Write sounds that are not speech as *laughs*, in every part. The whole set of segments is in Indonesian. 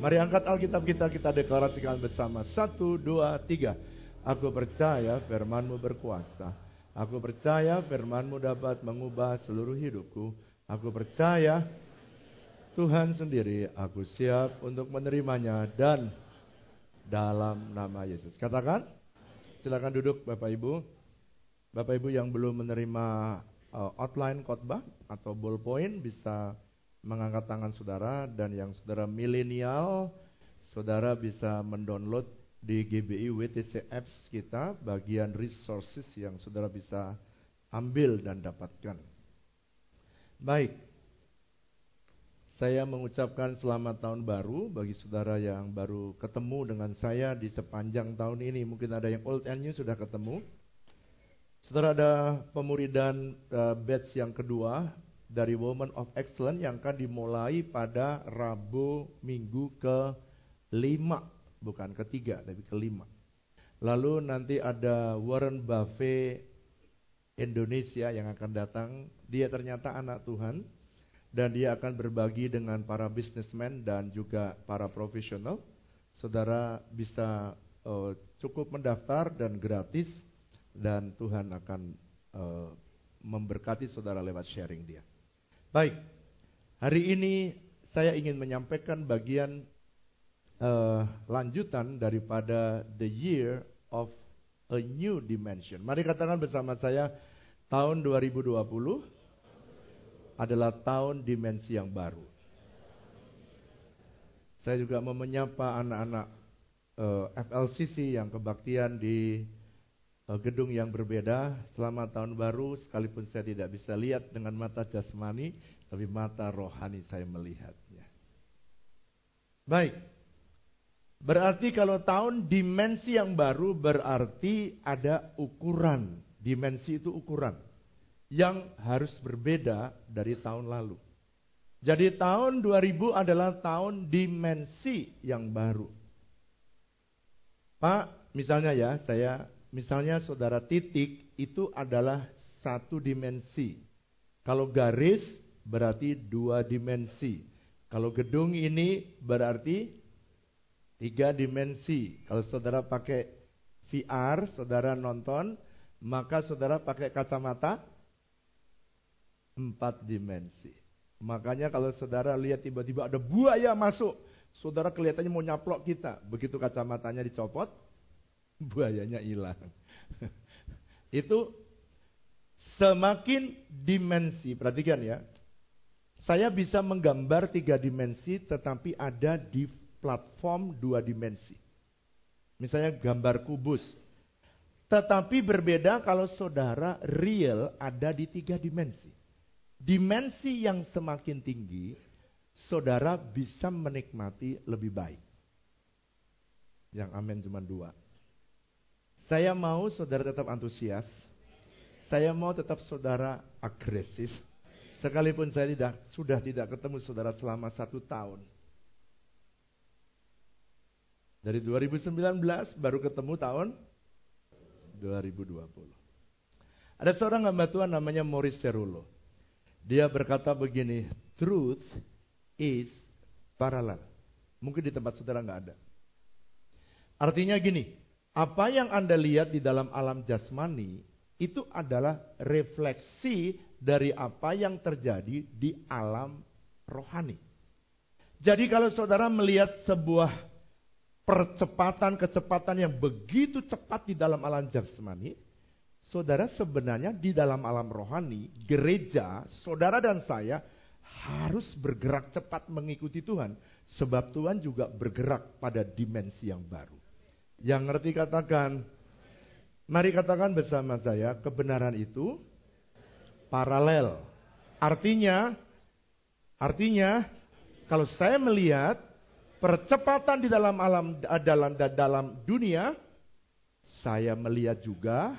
Mari angkat Alkitab kita, kita deklarasikan bersama. Satu, dua, tiga. Aku percaya firmanmu berkuasa. Aku percaya firmanmu dapat mengubah seluruh hidupku. Aku percaya Tuhan sendiri, aku siap untuk menerimanya dan dalam nama Yesus. Katakan, silakan duduk Bapak Ibu. Bapak Ibu yang belum menerima uh, outline khotbah atau ballpoint bisa mengangkat tangan saudara dan yang saudara milenial saudara bisa mendownload di GBI WTC Apps kita bagian resources yang saudara bisa ambil dan dapatkan. Baik, saya mengucapkan selamat tahun baru bagi saudara yang baru ketemu dengan saya di sepanjang tahun ini. Mungkin ada yang old and new sudah ketemu. Saudara ada pemuridan uh, batch yang kedua dari Woman of Excellence yang akan dimulai pada Rabu minggu ke lima, bukan ketiga tapi kelima. Lalu nanti ada Warren Buffett Indonesia yang akan datang. Dia ternyata anak Tuhan dan dia akan berbagi dengan para businessman dan juga para profesional. Saudara bisa uh, cukup mendaftar dan gratis dan Tuhan akan uh, memberkati saudara lewat sharing dia. Baik, hari ini saya ingin menyampaikan bagian uh, lanjutan daripada the year of a new dimension. Mari katakan bersama saya, tahun 2020 adalah tahun dimensi yang baru. Saya juga mau menyapa anak-anak uh, eh, FLCC yang kebaktian di gedung yang berbeda. Selamat tahun baru, sekalipun saya tidak bisa lihat dengan mata jasmani, tapi mata rohani saya melihatnya. Baik, berarti kalau tahun dimensi yang baru berarti ada ukuran. Dimensi itu ukuran yang harus berbeda dari tahun lalu. Jadi tahun 2000 adalah tahun dimensi yang baru. Pak, misalnya ya, saya Misalnya saudara titik itu adalah satu dimensi. Kalau garis berarti dua dimensi. Kalau gedung ini berarti tiga dimensi. Kalau saudara pakai VR, saudara nonton, maka saudara pakai kacamata empat dimensi. Makanya kalau saudara lihat tiba-tiba ada buaya masuk, saudara kelihatannya mau nyaplok kita. Begitu kacamatanya dicopot, *laughs* buayanya hilang. *laughs* Itu semakin dimensi, perhatikan ya. Saya bisa menggambar tiga dimensi tetapi ada di platform dua dimensi. Misalnya gambar kubus. Tetapi berbeda kalau saudara real ada di tiga dimensi. Dimensi yang semakin tinggi, saudara bisa menikmati lebih baik. Yang amin cuma dua. Saya mau saudara tetap antusias. Saya mau tetap saudara agresif. Sekalipun saya tidak sudah tidak ketemu saudara selama satu tahun. Dari 2019 baru ketemu tahun 2020. Ada seorang hamba Tuhan namanya Morris Cerulo. Dia berkata begini, truth is parallel. Mungkin di tempat saudara nggak ada. Artinya gini, apa yang Anda lihat di dalam alam jasmani itu adalah refleksi dari apa yang terjadi di alam rohani. Jadi kalau saudara melihat sebuah percepatan kecepatan yang begitu cepat di dalam alam jasmani, saudara sebenarnya di dalam alam rohani, gereja, saudara dan saya harus bergerak cepat mengikuti Tuhan, sebab Tuhan juga bergerak pada dimensi yang baru. Yang ngerti katakan. Mari katakan bersama saya, kebenaran itu paralel. Artinya, artinya kalau saya melihat percepatan di dalam alam dalam dalam dunia, saya melihat juga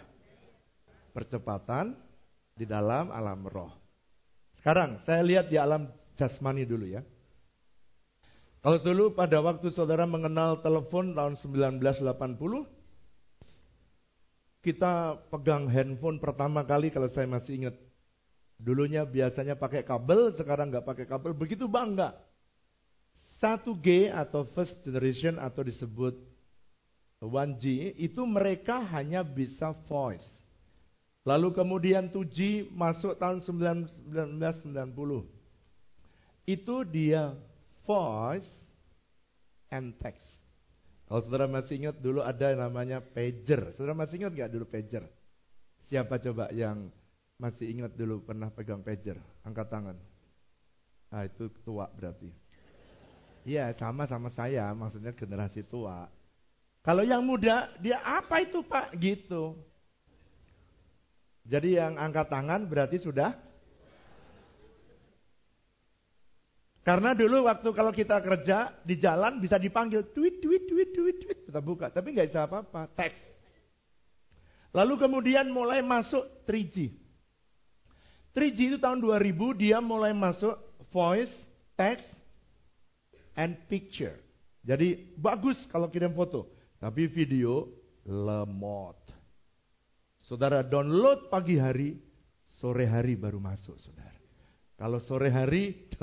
percepatan di dalam alam roh. Sekarang saya lihat di alam jasmani dulu ya. Kalau dulu pada waktu saudara mengenal telepon tahun 1980, kita pegang handphone pertama kali kalau saya masih ingat. Dulunya biasanya pakai kabel, sekarang nggak pakai kabel, begitu bangga. 1G atau first generation atau disebut 1G itu mereka hanya bisa voice. Lalu kemudian 2G masuk tahun 1990. Itu dia voice and text. Kalau saudara masih ingat dulu ada namanya pager. Saudara masih ingat nggak dulu pager? Siapa coba yang masih ingat dulu pernah pegang pager? Angkat tangan. Nah itu tua berarti. Iya sama sama saya, maksudnya generasi tua. Kalau yang muda, dia apa itu pak? Gitu. Jadi yang angkat tangan berarti sudah Karena dulu waktu kalau kita kerja di jalan bisa dipanggil tweet tweet tweet tweet tweet kita buka, tapi nggak bisa apa-apa, teks. Lalu kemudian mulai masuk 3G. 3G itu tahun 2000 dia mulai masuk voice, text, and picture. Jadi bagus kalau kirim foto, tapi video lemot. Saudara download pagi hari, sore hari baru masuk, saudara. Kalau sore hari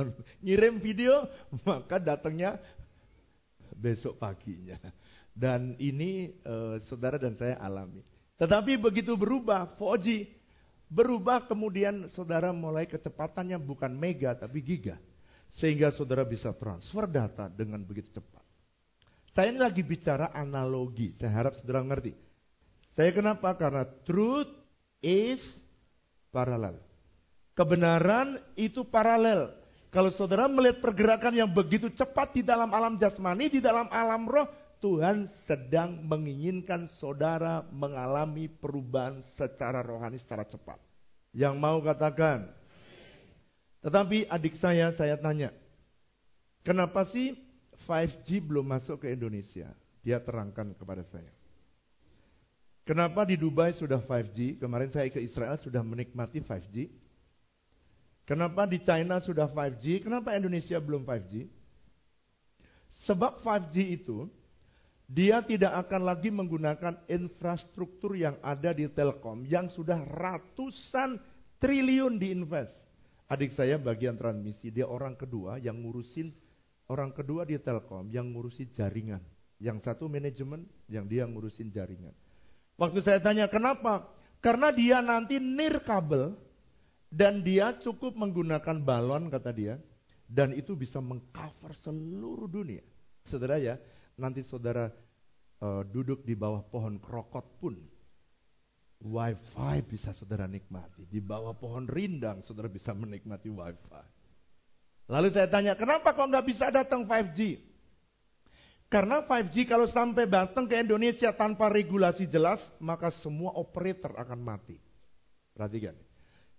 ngirim video, maka datangnya besok paginya. Dan ini uh, saudara dan saya alami. Tetapi begitu berubah 4G, berubah kemudian saudara mulai kecepatannya bukan mega tapi giga. Sehingga saudara bisa transfer data dengan begitu cepat. Saya ini lagi bicara analogi, saya harap saudara mengerti. Saya kenapa? Karena truth is parallel. Kebenaran itu paralel. Kalau saudara melihat pergerakan yang begitu cepat di dalam alam jasmani, di dalam alam roh, Tuhan sedang menginginkan saudara mengalami perubahan secara rohani secara cepat. Yang mau katakan. Tetapi adik saya, saya tanya. Kenapa sih 5G belum masuk ke Indonesia? Dia terangkan kepada saya. Kenapa di Dubai sudah 5G? Kemarin saya ke Israel sudah menikmati 5G. Kenapa di China sudah 5G, kenapa Indonesia belum 5G? Sebab 5G itu dia tidak akan lagi menggunakan infrastruktur yang ada di Telkom yang sudah ratusan triliun diinvest. Adik saya bagian transmisi, dia orang kedua yang ngurusin orang kedua di Telkom yang ngurusin jaringan. Yang satu manajemen, yang dia ngurusin jaringan. Waktu saya tanya kenapa? Karena dia nanti nir kabel dan dia cukup menggunakan balon kata dia. Dan itu bisa mengcover seluruh dunia. Saudara ya, nanti saudara uh, duduk di bawah pohon krokot pun. Wifi bisa saudara nikmati. Di bawah pohon rindang saudara bisa menikmati wifi. Lalu saya tanya, kenapa kok nggak bisa datang 5G? Karena 5G kalau sampai datang ke Indonesia tanpa regulasi jelas, maka semua operator akan mati. Perhatikan.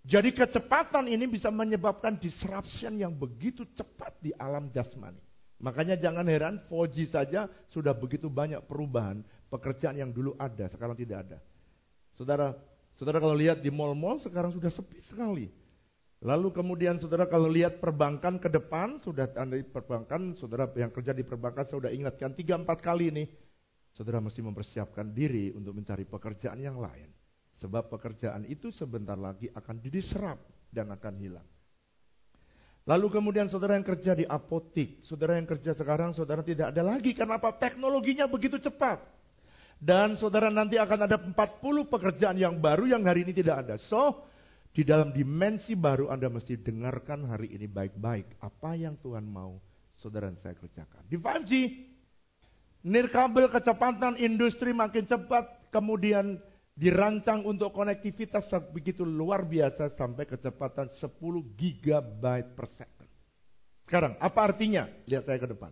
Jadi kecepatan ini bisa menyebabkan disruption yang begitu cepat di alam jasmani. Makanya jangan heran 4G saja sudah begitu banyak perubahan pekerjaan yang dulu ada sekarang tidak ada. Saudara, saudara kalau lihat di mall-mall sekarang sudah sepi sekali. Lalu kemudian saudara kalau lihat perbankan ke depan sudah anda perbankan, saudara yang kerja di perbankan saya sudah ingatkan tiga empat kali ini. Saudara mesti mempersiapkan diri untuk mencari pekerjaan yang lain. Sebab pekerjaan itu sebentar lagi akan diserap dan akan hilang. Lalu kemudian saudara yang kerja di apotik, saudara yang kerja sekarang, saudara tidak ada lagi. Karena apa? Teknologinya begitu cepat. Dan saudara nanti akan ada 40 pekerjaan yang baru yang hari ini tidak ada. So, di dalam dimensi baru Anda mesti dengarkan hari ini baik-baik. Apa yang Tuhan mau saudara saya kerjakan. Di 5G, nirkabel kecepatan industri makin cepat, kemudian dirancang untuk konektivitas begitu luar biasa sampai kecepatan 10 gigabyte per second. Sekarang, apa artinya? Lihat saya ke depan.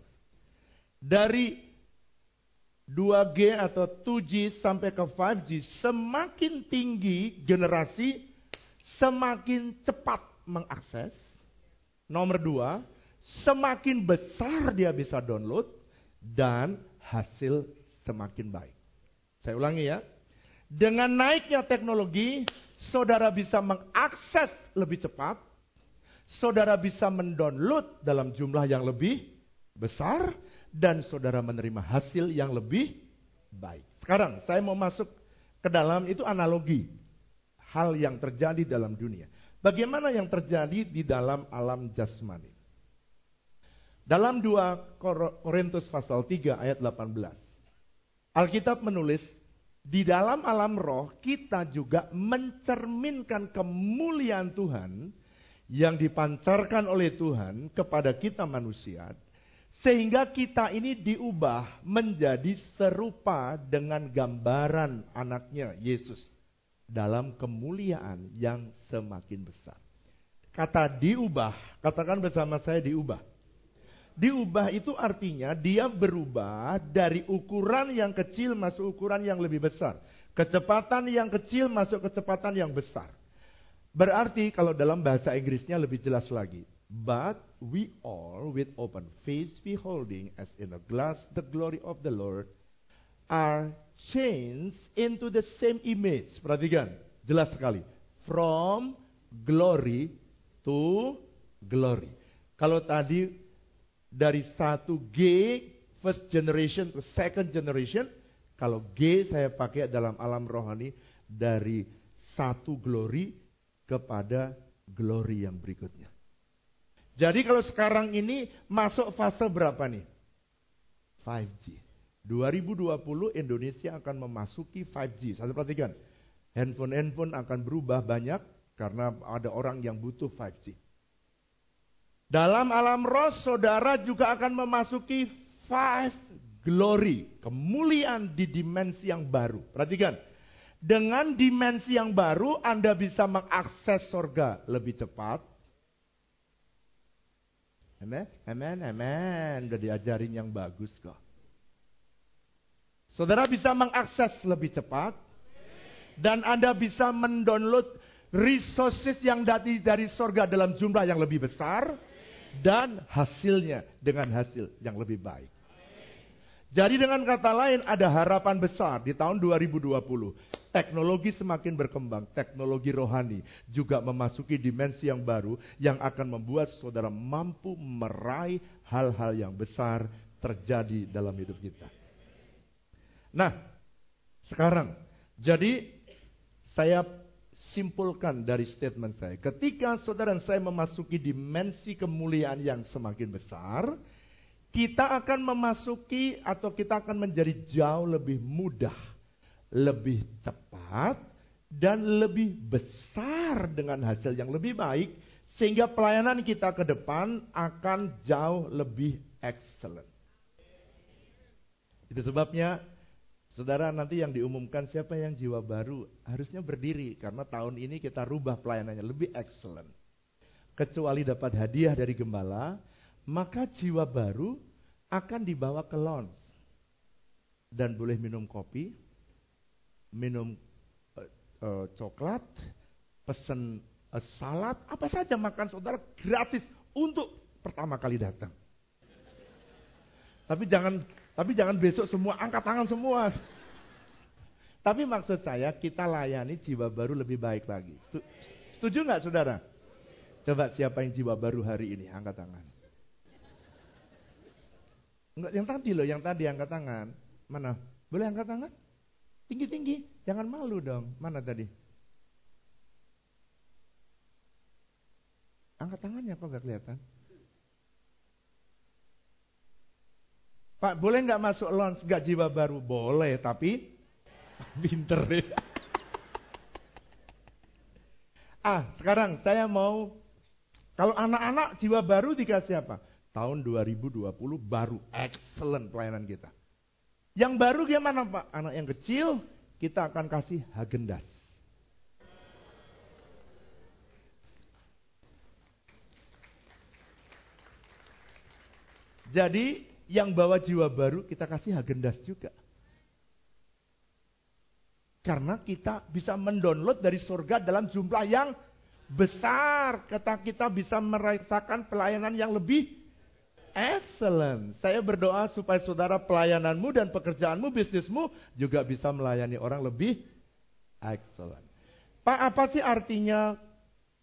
Dari 2G atau 2G sampai ke 5G, semakin tinggi generasi, semakin cepat mengakses. Nomor dua, semakin besar dia bisa download, dan hasil semakin baik. Saya ulangi ya, dengan naiknya teknologi, saudara bisa mengakses lebih cepat, saudara bisa mendownload dalam jumlah yang lebih besar, dan saudara menerima hasil yang lebih baik. Sekarang saya mau masuk ke dalam itu analogi hal yang terjadi dalam dunia. Bagaimana yang terjadi di dalam alam jasmani? Dalam 2 Korintus pasal 3 ayat 18. Alkitab menulis, di dalam alam roh kita juga mencerminkan kemuliaan Tuhan yang dipancarkan oleh Tuhan kepada kita manusia sehingga kita ini diubah menjadi serupa dengan gambaran anaknya Yesus dalam kemuliaan yang semakin besar. Kata diubah, katakan bersama saya diubah. Diubah itu artinya dia berubah dari ukuran yang kecil masuk ukuran yang lebih besar. Kecepatan yang kecil masuk kecepatan yang besar. Berarti kalau dalam bahasa Inggrisnya lebih jelas lagi. But we all with open face beholding as in a glass the glory of the Lord are changed into the same image. Perhatikan, jelas sekali. From glory to glory. Kalau tadi dari satu G first generation ke second generation. Kalau G saya pakai dalam alam rohani dari satu glory kepada glory yang berikutnya. Jadi kalau sekarang ini masuk fase berapa nih? 5G. 2020 Indonesia akan memasuki 5G. Saya perhatikan, handphone-handphone akan berubah banyak karena ada orang yang butuh 5G. Dalam alam roh saudara juga akan memasuki five glory. Kemuliaan di dimensi yang baru. Perhatikan. Dengan dimensi yang baru Anda bisa mengakses sorga lebih cepat. Amen, amen, amen. Udah diajarin yang bagus kok. Saudara bisa mengakses lebih cepat. Dan Anda bisa mendownload resources yang dari, dari sorga dalam jumlah yang lebih besar dan hasilnya dengan hasil yang lebih baik. Jadi dengan kata lain ada harapan besar di tahun 2020. Teknologi semakin berkembang, teknologi rohani juga memasuki dimensi yang baru yang akan membuat saudara mampu meraih hal-hal yang besar terjadi dalam hidup kita. Nah, sekarang jadi saya simpulkan dari statement saya. Ketika saudara dan saya memasuki dimensi kemuliaan yang semakin besar, kita akan memasuki atau kita akan menjadi jauh lebih mudah, lebih cepat, dan lebih besar dengan hasil yang lebih baik, sehingga pelayanan kita ke depan akan jauh lebih excellent. Itu sebabnya Saudara nanti yang diumumkan siapa yang jiwa baru harusnya berdiri karena tahun ini kita rubah pelayanannya lebih excellent. Kecuali dapat hadiah dari gembala, maka jiwa baru akan dibawa ke lounge dan boleh minum kopi, minum uh, uh, coklat, pesen uh, salad, apa saja makan saudara gratis untuk pertama kali datang. Tapi jangan tapi jangan besok semua angkat tangan semua. Tapi maksud saya kita layani jiwa baru lebih baik lagi. Setuju nggak saudara? Coba siapa yang jiwa baru hari ini angkat tangan. Enggak, yang tadi loh, yang tadi angkat tangan. Mana? Boleh angkat tangan? Tinggi-tinggi, jangan malu dong. Mana tadi? Angkat tangannya kok nggak kelihatan? Pak, boleh nggak masuk launch jiwa baru? Boleh, tapi *laughs* pinter ya. Ah, sekarang saya mau kalau anak-anak jiwa baru dikasih apa? Tahun 2020 baru excellent pelayanan kita. Yang baru gimana Pak? Anak yang kecil kita akan kasih Hagendas. Jadi yang bawa jiwa baru kita kasih Hagendas juga. Karena kita bisa mendownload dari surga dalam jumlah yang besar. Kata kita bisa merasakan pelayanan yang lebih excellent. Saya berdoa supaya saudara pelayananmu dan pekerjaanmu, bisnismu juga bisa melayani orang lebih excellent. Pak, apa sih artinya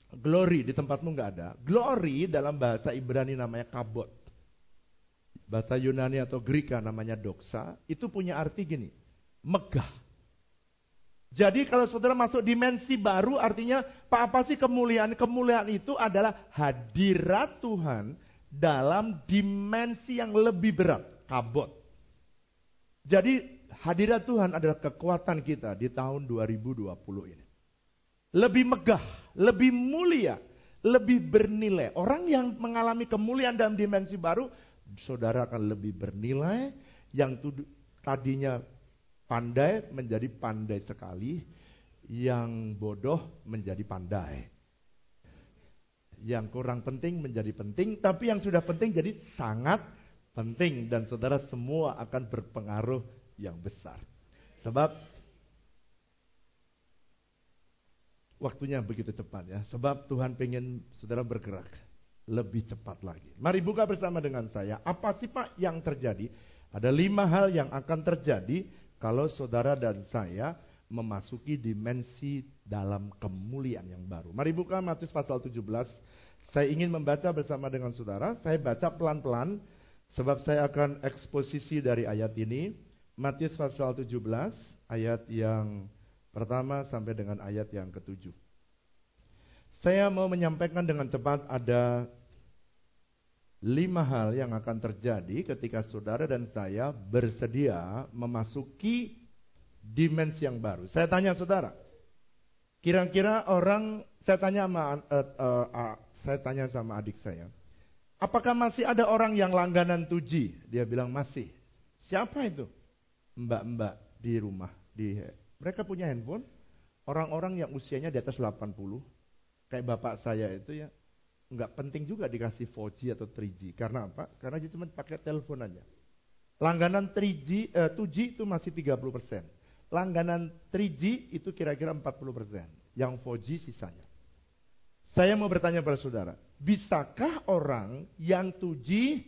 glory di tempatmu nggak ada? Glory dalam bahasa Ibrani namanya kabot bahasa Yunani atau Greka namanya doxa, itu punya arti gini, megah. Jadi kalau saudara masuk dimensi baru artinya Pak apa sih kemuliaan? Kemuliaan itu adalah hadirat Tuhan dalam dimensi yang lebih berat, kabot. Jadi hadirat Tuhan adalah kekuatan kita di tahun 2020 ini. Lebih megah, lebih mulia, lebih bernilai. Orang yang mengalami kemuliaan dalam dimensi baru, saudara akan lebih bernilai. Yang tadinya pandai menjadi pandai sekali, yang bodoh menjadi pandai. Yang kurang penting menjadi penting, tapi yang sudah penting jadi sangat penting. Dan saudara semua akan berpengaruh yang besar. Sebab waktunya begitu cepat ya. Sebab Tuhan pengen saudara bergerak lebih cepat lagi. Mari buka bersama dengan saya. Apa sih Pak yang terjadi? Ada lima hal yang akan terjadi kalau saudara dan saya memasuki dimensi dalam kemuliaan yang baru. Mari buka Matius pasal 17. Saya ingin membaca bersama dengan saudara. Saya baca pelan-pelan sebab saya akan eksposisi dari ayat ini. Matius pasal 17 ayat yang pertama sampai dengan ayat yang ketujuh. Saya mau menyampaikan dengan cepat ada lima hal yang akan terjadi ketika saudara dan saya bersedia memasuki dimensi yang baru. Saya tanya saudara, kira-kira orang, saya tanya sama, uh, uh, uh, saya tanya sama adik saya, apakah masih ada orang yang langganan 2G? Dia bilang masih. Siapa itu? mbak-mbak di rumah. Di, mereka punya handphone, orang-orang yang usianya di atas 80, kayak bapak saya itu ya, nggak penting juga dikasih 4G atau 3G. Karena apa? Karena dia cuma pakai telepon aja. Langganan 3G, eh, 2G itu masih 30 persen. Langganan 3G itu kira-kira 40 persen. Yang 4G sisanya. Saya mau bertanya pada saudara, bisakah orang yang 2G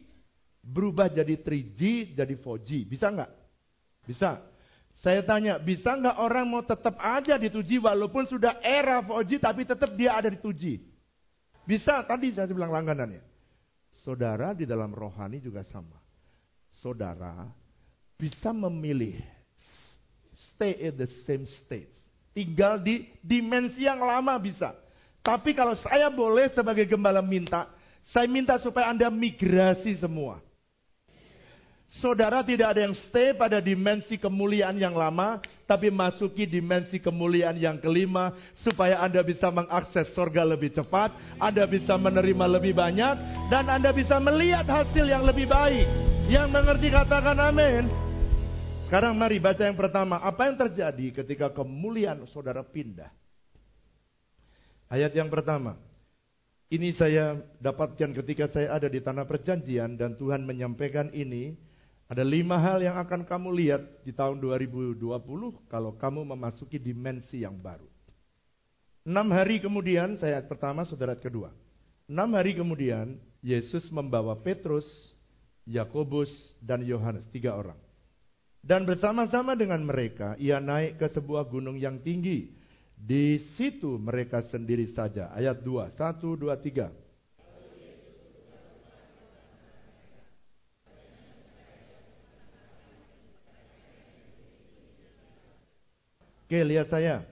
berubah jadi 3G jadi 4G? Bisa nggak? Bisa. Saya tanya, bisa nggak orang mau tetap aja di 2G walaupun sudah era 4G tapi tetap dia ada di 2G? Bisa, tadi saya bilang langganannya. Saudara di dalam rohani juga sama. Saudara bisa memilih stay in the same state. Tinggal di dimensi yang lama bisa. Tapi kalau saya boleh sebagai gembala minta, saya minta supaya Anda migrasi semua. Saudara tidak ada yang stay pada dimensi kemuliaan yang lama, tapi masuki dimensi kemuliaan yang kelima, supaya Anda bisa mengakses sorga lebih cepat, Anda bisa menerima lebih banyak, dan Anda bisa melihat hasil yang lebih baik. Yang mengerti katakan amin. Sekarang mari baca yang pertama, apa yang terjadi ketika kemuliaan saudara pindah? Ayat yang pertama, ini saya dapatkan ketika saya ada di tanah perjanjian dan Tuhan menyampaikan ini ada lima hal yang akan kamu lihat di tahun 2020 kalau kamu memasuki dimensi yang baru. Enam hari kemudian, saya pertama, saudara kedua. Enam hari kemudian, Yesus membawa Petrus, Yakobus, dan Yohanes, tiga orang. Dan bersama-sama dengan mereka, ia naik ke sebuah gunung yang tinggi. Di situ mereka sendiri saja. Ayat 2, 1, 2, 3. Oke, lihat saya.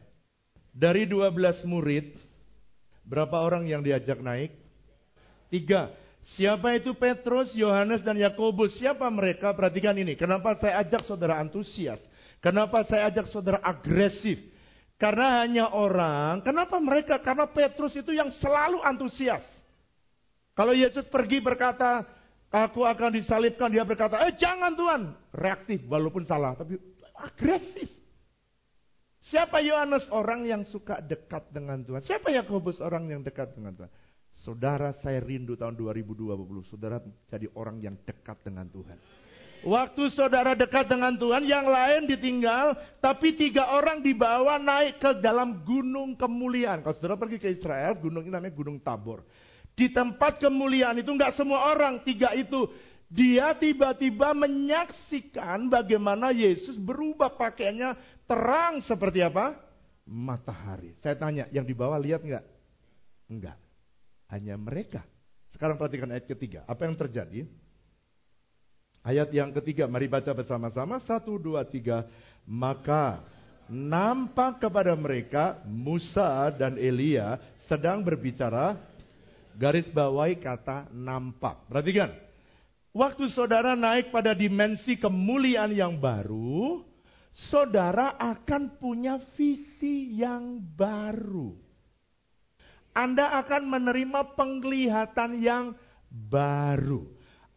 Dari 12 murid, berapa orang yang diajak naik? Tiga. Siapa itu Petrus, Yohanes, dan Yakobus? Siapa mereka? Perhatikan ini. Kenapa saya ajak saudara antusias? Kenapa saya ajak saudara agresif? Karena hanya orang. Kenapa mereka? Karena Petrus itu yang selalu antusias. Kalau Yesus pergi berkata, aku akan disalibkan. Dia berkata, eh jangan Tuhan. Reaktif walaupun salah. Tapi agresif. Siapa Yohanes? Orang yang suka dekat dengan Tuhan. Siapa Yakobus? Orang yang dekat dengan Tuhan. Saudara saya rindu tahun 2020. Saudara jadi orang yang dekat dengan Tuhan. Waktu saudara dekat dengan Tuhan, yang lain ditinggal, tapi tiga orang dibawa naik ke dalam gunung kemuliaan. Kalau saudara pergi ke Israel, gunung ini namanya Gunung Tabor. Di tempat kemuliaan itu nggak semua orang, tiga itu dia tiba-tiba menyaksikan bagaimana Yesus berubah pakaiannya terang seperti apa? Matahari. Saya tanya, yang di bawah lihat nggak? Enggak. Hanya mereka. Sekarang perhatikan ayat ketiga. Apa yang terjadi? Ayat yang ketiga, mari baca bersama-sama. Satu, dua, tiga. Maka nampak kepada mereka Musa dan Elia sedang berbicara Garis bawahi kata nampak. Perhatikan. Waktu saudara naik pada dimensi kemuliaan yang baru, saudara akan punya visi yang baru. Anda akan menerima penglihatan yang baru.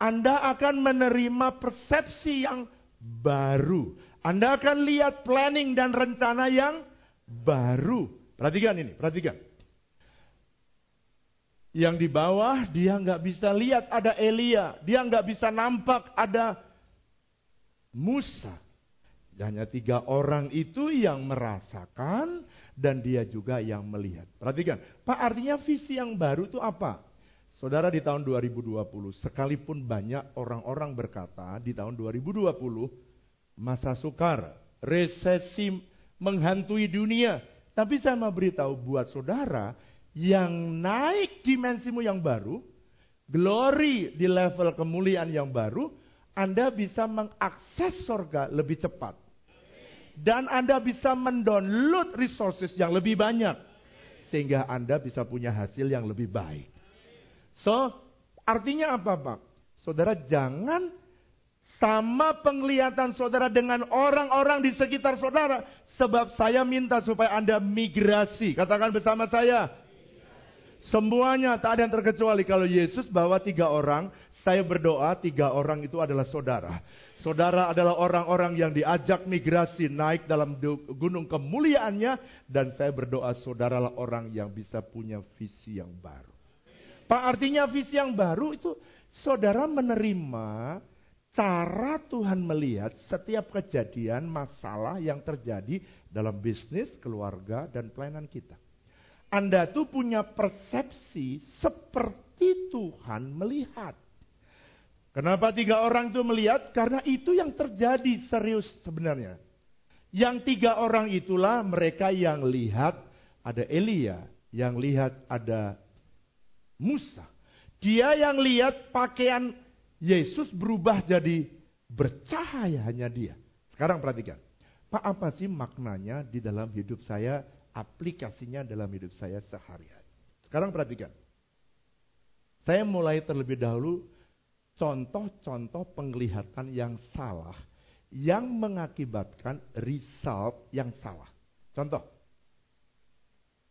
Anda akan menerima persepsi yang baru. Anda akan lihat planning dan rencana yang baru. Perhatikan ini, perhatikan. Yang di bawah dia nggak bisa lihat ada Elia, dia nggak bisa nampak ada Musa. Hanya tiga orang itu yang merasakan dan dia juga yang melihat. Perhatikan, Pak artinya visi yang baru itu apa? Saudara di tahun 2020, sekalipun banyak orang-orang berkata di tahun 2020, masa sukar, resesi menghantui dunia. Tapi saya mau beritahu buat saudara, yang naik dimensimu yang baru, glory di level kemuliaan yang baru, Anda bisa mengakses surga lebih cepat dan Anda bisa mendownload resources yang lebih banyak. Sehingga Anda bisa punya hasil yang lebih baik. So, artinya apa Pak? Saudara jangan sama penglihatan saudara dengan orang-orang di sekitar saudara. Sebab saya minta supaya Anda migrasi. Katakan bersama saya. Semuanya tak ada yang terkecuali. Kalau Yesus bawa tiga orang, saya berdoa tiga orang itu adalah saudara. Saudara adalah orang-orang yang diajak migrasi naik dalam gunung kemuliaannya. Dan saya berdoa saudaralah orang yang bisa punya visi yang baru. Pak artinya visi yang baru itu saudara menerima cara Tuhan melihat setiap kejadian masalah yang terjadi dalam bisnis, keluarga, dan pelayanan kita. Anda tuh punya persepsi seperti Tuhan melihat. Kenapa tiga orang itu melihat? Karena itu yang terjadi serius sebenarnya. Yang tiga orang itulah mereka yang lihat ada Elia, yang lihat ada Musa. Dia yang lihat pakaian Yesus berubah jadi bercahaya hanya dia. Sekarang perhatikan. Pak apa sih maknanya di dalam hidup saya, aplikasinya dalam hidup saya sehari-hari. Sekarang perhatikan. Saya mulai terlebih dahulu contoh-contoh penglihatan yang salah yang mengakibatkan result yang salah. Contoh.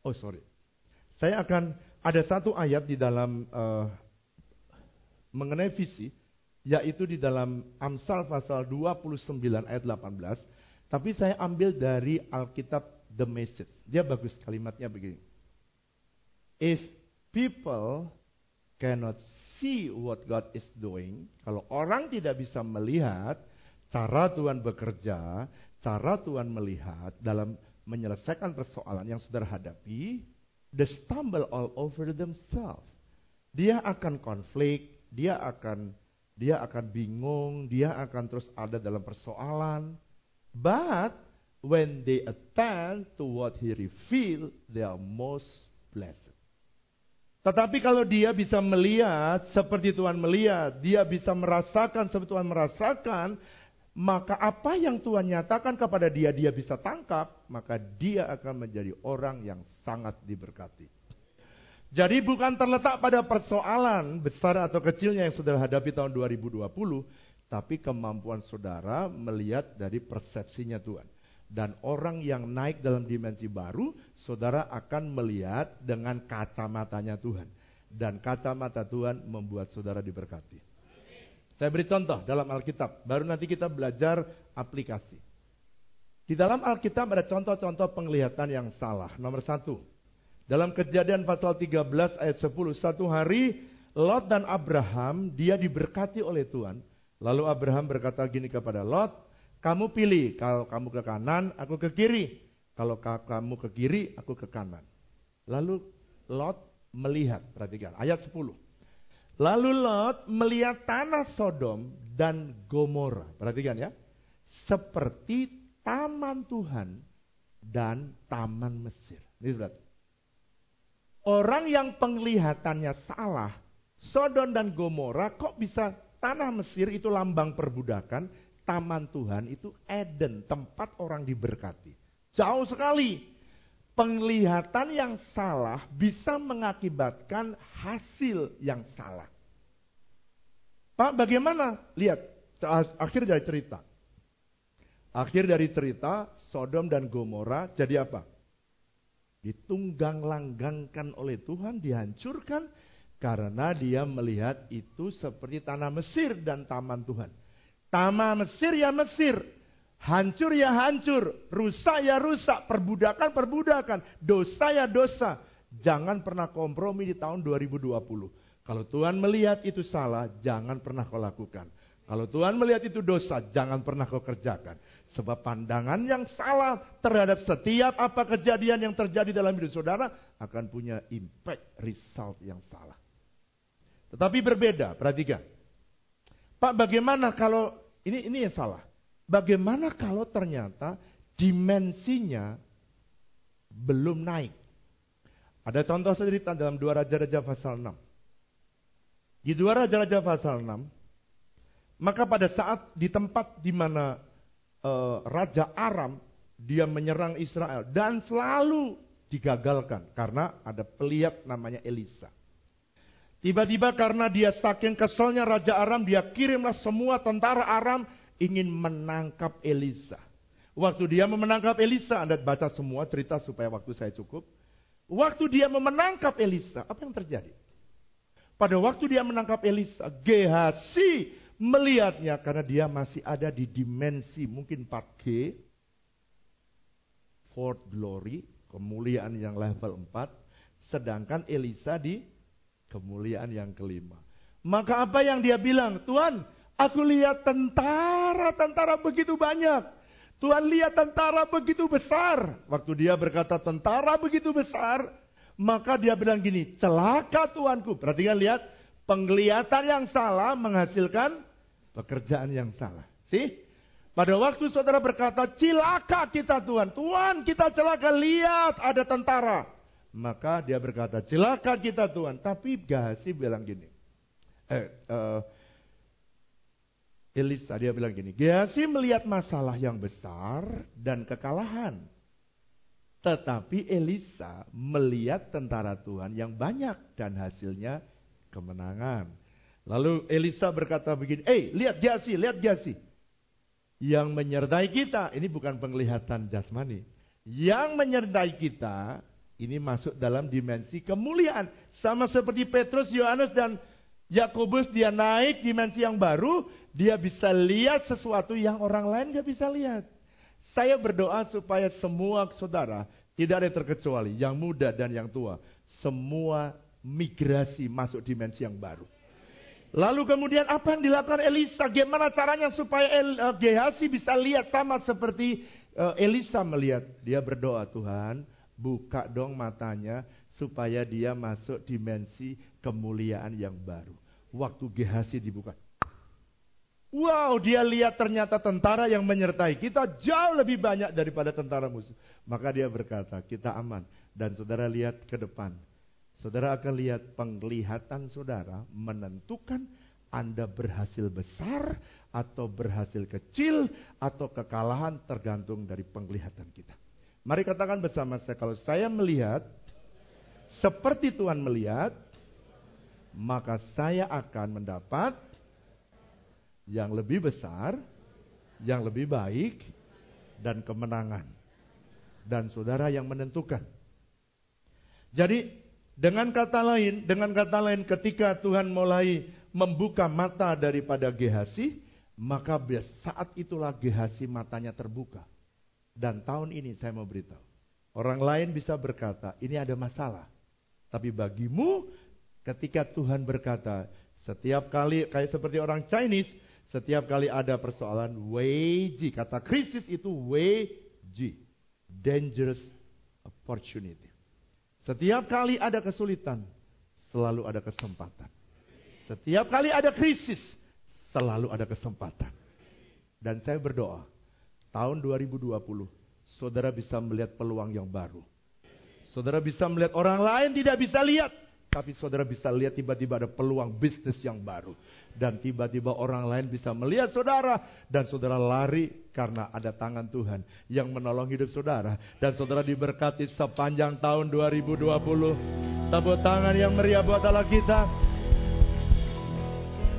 Oh sorry. Saya akan ada satu ayat di dalam uh, mengenai visi yaitu di dalam Amsal pasal 29 ayat 18. Tapi saya ambil dari Alkitab The Message. Dia bagus kalimatnya begini. If people cannot see what God is doing, kalau orang tidak bisa melihat cara Tuhan bekerja, cara Tuhan melihat dalam menyelesaikan persoalan yang saudara hadapi, they stumble all over themselves. Dia akan konflik, dia akan dia akan bingung, dia akan terus ada dalam persoalan. But when they attend to what he revealed, they are most blessed. Tetapi kalau dia bisa melihat seperti Tuhan melihat, dia bisa merasakan seperti Tuhan merasakan, maka apa yang Tuhan nyatakan kepada dia, dia bisa tangkap, maka dia akan menjadi orang yang sangat diberkati. Jadi bukan terletak pada persoalan besar atau kecilnya yang sudah hadapi tahun 2020, tapi kemampuan saudara melihat dari persepsinya Tuhan. Dan orang yang naik dalam dimensi baru, saudara akan melihat dengan kacamatanya Tuhan. Dan kacamata Tuhan membuat saudara diberkati. Saya beri contoh dalam Alkitab, baru nanti kita belajar aplikasi. Di dalam Alkitab ada contoh-contoh penglihatan yang salah. Nomor satu, dalam kejadian pasal 13 ayat 10, satu hari Lot dan Abraham, dia diberkati oleh Tuhan. Lalu Abraham berkata gini kepada Lot, kamu pilih, kalau kamu ke kanan, aku ke kiri. Kalau kamu ke kiri, aku ke kanan. Lalu Lot melihat, perhatikan, ayat 10. Lalu Lot melihat tanah Sodom dan Gomora. Perhatikan ya. Seperti taman Tuhan dan taman Mesir. Ini. Orang yang penglihatannya salah, Sodom dan Gomora kok bisa tanah Mesir itu lambang perbudakan, taman Tuhan itu Eden, tempat orang diberkati. Jauh sekali. penglihatan yang salah bisa mengakibatkan hasil yang salah. Pak, bagaimana? Lihat, akhir dari cerita. Akhir dari cerita, Sodom dan Gomora jadi apa? Ditunggang langgangkan oleh Tuhan, dihancurkan karena dia melihat itu seperti tanah Mesir dan taman Tuhan. Taman Mesir ya Mesir, hancur ya hancur, rusak ya rusak, perbudakan perbudakan, dosa ya dosa. Jangan pernah kompromi di tahun 2020. Kalau Tuhan melihat itu salah, jangan pernah kau lakukan. Kalau Tuhan melihat itu dosa, jangan pernah kau kerjakan. Sebab pandangan yang salah terhadap setiap apa kejadian yang terjadi dalam hidup saudara akan punya impact result yang salah. Tetapi berbeda, perhatikan. Pak, bagaimana kalau ini ini yang salah? Bagaimana kalau ternyata dimensinya belum naik? Ada contoh cerita dalam dua raja-raja pasal 6. Di dua Raja-Raja pasal 6, maka pada saat di tempat di mana uh, Raja Aram dia menyerang Israel dan selalu digagalkan karena ada pelihat namanya Elisa. Tiba-tiba karena dia saking keselnya Raja Aram, dia kirimlah semua tentara Aram ingin menangkap Elisa. Waktu dia memenangkap Elisa, Anda baca semua cerita supaya waktu saya cukup. Waktu dia memenangkap Elisa, apa yang terjadi? Pada waktu dia menangkap Elisa, Gehasi melihatnya karena dia masih ada di dimensi mungkin 4G, fourth glory, kemuliaan yang level 4, sedangkan Elisa di kemuliaan yang kelima. Maka apa yang dia bilang? Tuhan, aku lihat tentara-tentara begitu banyak. Tuhan lihat tentara begitu besar. Waktu dia berkata tentara begitu besar, maka dia bilang gini, celaka tuanku. Perhatikan lihat, penglihatan yang salah menghasilkan pekerjaan yang salah. Sih? Pada waktu saudara berkata, celaka kita Tuhan. Tuhan kita celaka, lihat ada tentara. Maka dia berkata, celaka kita Tuhan. Tapi Gahasi bilang gini. Eh, uh, Elisa dia bilang gini, Gehasi melihat masalah yang besar dan kekalahan. Tetapi Elisa melihat tentara Tuhan yang banyak dan hasilnya kemenangan. Lalu Elisa berkata begini, eh lihat Gasi, lihat Gasi. Yang menyertai kita, ini bukan penglihatan jasmani. Yang menyertai kita, ini masuk dalam dimensi kemuliaan. Sama seperti Petrus, Yohanes, dan Yakobus dia naik dimensi yang baru, dia bisa lihat sesuatu yang orang lain gak bisa lihat. Saya berdoa supaya semua saudara tidak ada terkecuali, yang muda dan yang tua, semua migrasi masuk dimensi yang baru. Lalu kemudian apa yang dilakukan Elisa? Gimana caranya supaya El, uh, Gehasi bisa lihat sama seperti uh, Elisa melihat? Dia berdoa, Tuhan, buka dong matanya supaya dia masuk dimensi kemuliaan yang baru. Waktu Gehasi dibuka, Wow, dia lihat ternyata tentara yang menyertai kita jauh lebih banyak daripada tentara musuh. Maka dia berkata, kita aman. Dan saudara lihat ke depan. Saudara akan lihat penglihatan saudara menentukan Anda berhasil besar atau berhasil kecil atau kekalahan tergantung dari penglihatan kita. Mari katakan bersama saya, kalau saya melihat seperti Tuhan melihat, maka saya akan mendapat yang lebih besar, yang lebih baik, dan kemenangan. Dan saudara yang menentukan. Jadi dengan kata lain, dengan kata lain ketika Tuhan mulai membuka mata daripada Gehasi, maka saat itulah Gehasi matanya terbuka. Dan tahun ini saya mau beritahu, orang lain bisa berkata, ini ada masalah. Tapi bagimu ketika Tuhan berkata, setiap kali kayak seperti orang Chinese, setiap kali ada persoalan WG, kata krisis itu WG, dangerous opportunity. Setiap kali ada kesulitan, selalu ada kesempatan. Setiap kali ada krisis, selalu ada kesempatan. Dan saya berdoa, tahun 2020, saudara bisa melihat peluang yang baru. Saudara bisa melihat orang lain tidak bisa lihat. Tapi saudara bisa lihat tiba-tiba ada peluang bisnis yang baru. Dan tiba-tiba orang lain bisa melihat saudara. Dan saudara lari karena ada tangan Tuhan yang menolong hidup saudara. Dan saudara diberkati sepanjang tahun 2020. Tepuk tangan yang meriah buat Allah kita.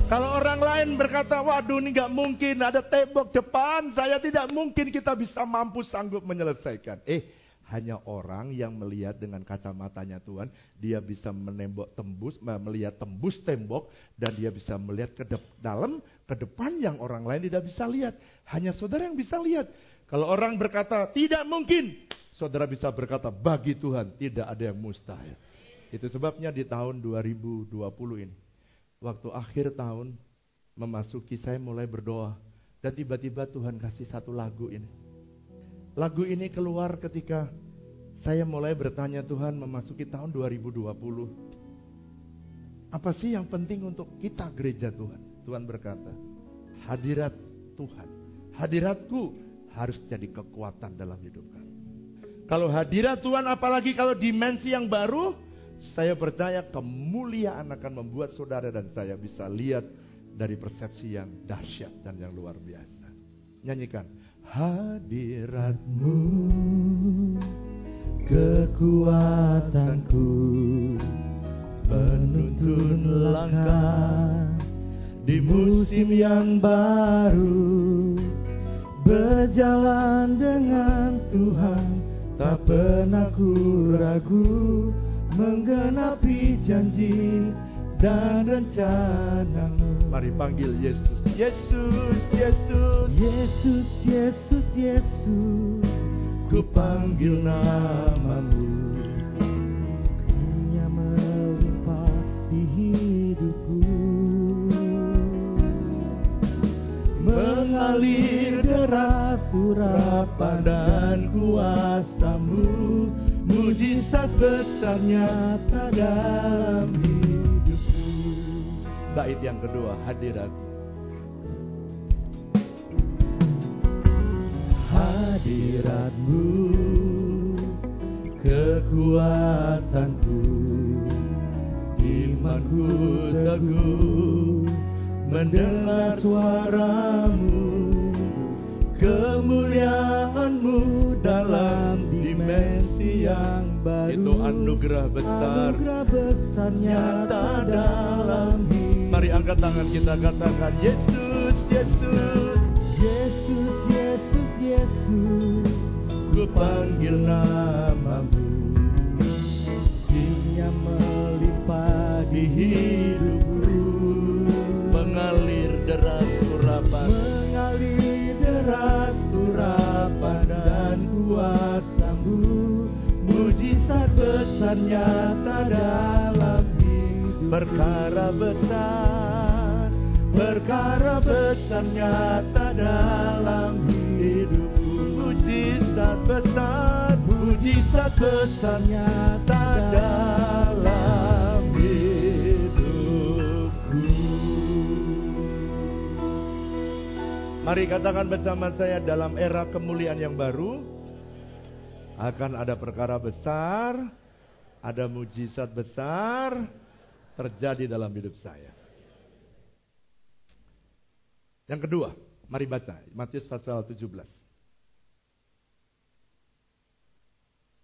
Kalau orang lain berkata, waduh ini gak mungkin ada tembok depan, saya tidak mungkin kita bisa mampu sanggup menyelesaikan. Eh, hanya orang yang melihat dengan kacamatanya Tuhan, dia bisa menembok tembus, melihat tembus tembok, dan dia bisa melihat ke dalam, ke depan yang orang lain tidak bisa lihat. Hanya saudara yang bisa lihat. Kalau orang berkata tidak mungkin, saudara bisa berkata bagi Tuhan tidak ada yang mustahil. Itu sebabnya di tahun 2020 ini, waktu akhir tahun memasuki saya mulai berdoa dan tiba-tiba Tuhan kasih satu lagu ini. Lagu ini keluar ketika saya mulai bertanya Tuhan memasuki tahun 2020. Apa sih yang penting untuk kita gereja Tuhan? Tuhan berkata, hadirat Tuhan, hadiratku harus jadi kekuatan dalam hidup kami. Kalau hadirat Tuhan apalagi kalau dimensi yang baru, saya percaya kemuliaan akan membuat saudara dan saya bisa lihat dari persepsi yang dahsyat dan yang luar biasa. Nyanyikan hadiratmu kekuatanku penuntun langkah di musim yang baru berjalan dengan Tuhan tak pernah ku ragu menggenapi janji dan rencanamu. Mari panggil Yesus. Yesus, Yesus. Yesus, Yesus, Yesus. Ku panggil namamu. Hanya melimpah di hidupku. Mengalir deras surapan dan kuasamu. Mujizat besar nyata dalam hidup bait yang kedua, hadirat. Hadiratmu, kekuatanku, imanku teguh, mendengar suaramu, kemuliaanmu yang baru. Itu anugerah besar, anugerah besar nyata dalam hidup Mari angkat tangan kita katakan Yesus, Yesus, Yesus, Yesus, Yesus. Ku panggil namamu. Dia melimpah di hidupku. Besar nyata dalam perkara besar, perkara besar nyata dalam hidupku. Mujizat besar, mujizat besar nyata dalam hidupku. Mari katakan bersama saya dalam era kemuliaan yang baru akan ada perkara besar, ada mujizat besar, terjadi dalam hidup saya. Yang kedua, mari baca Matius pasal 17.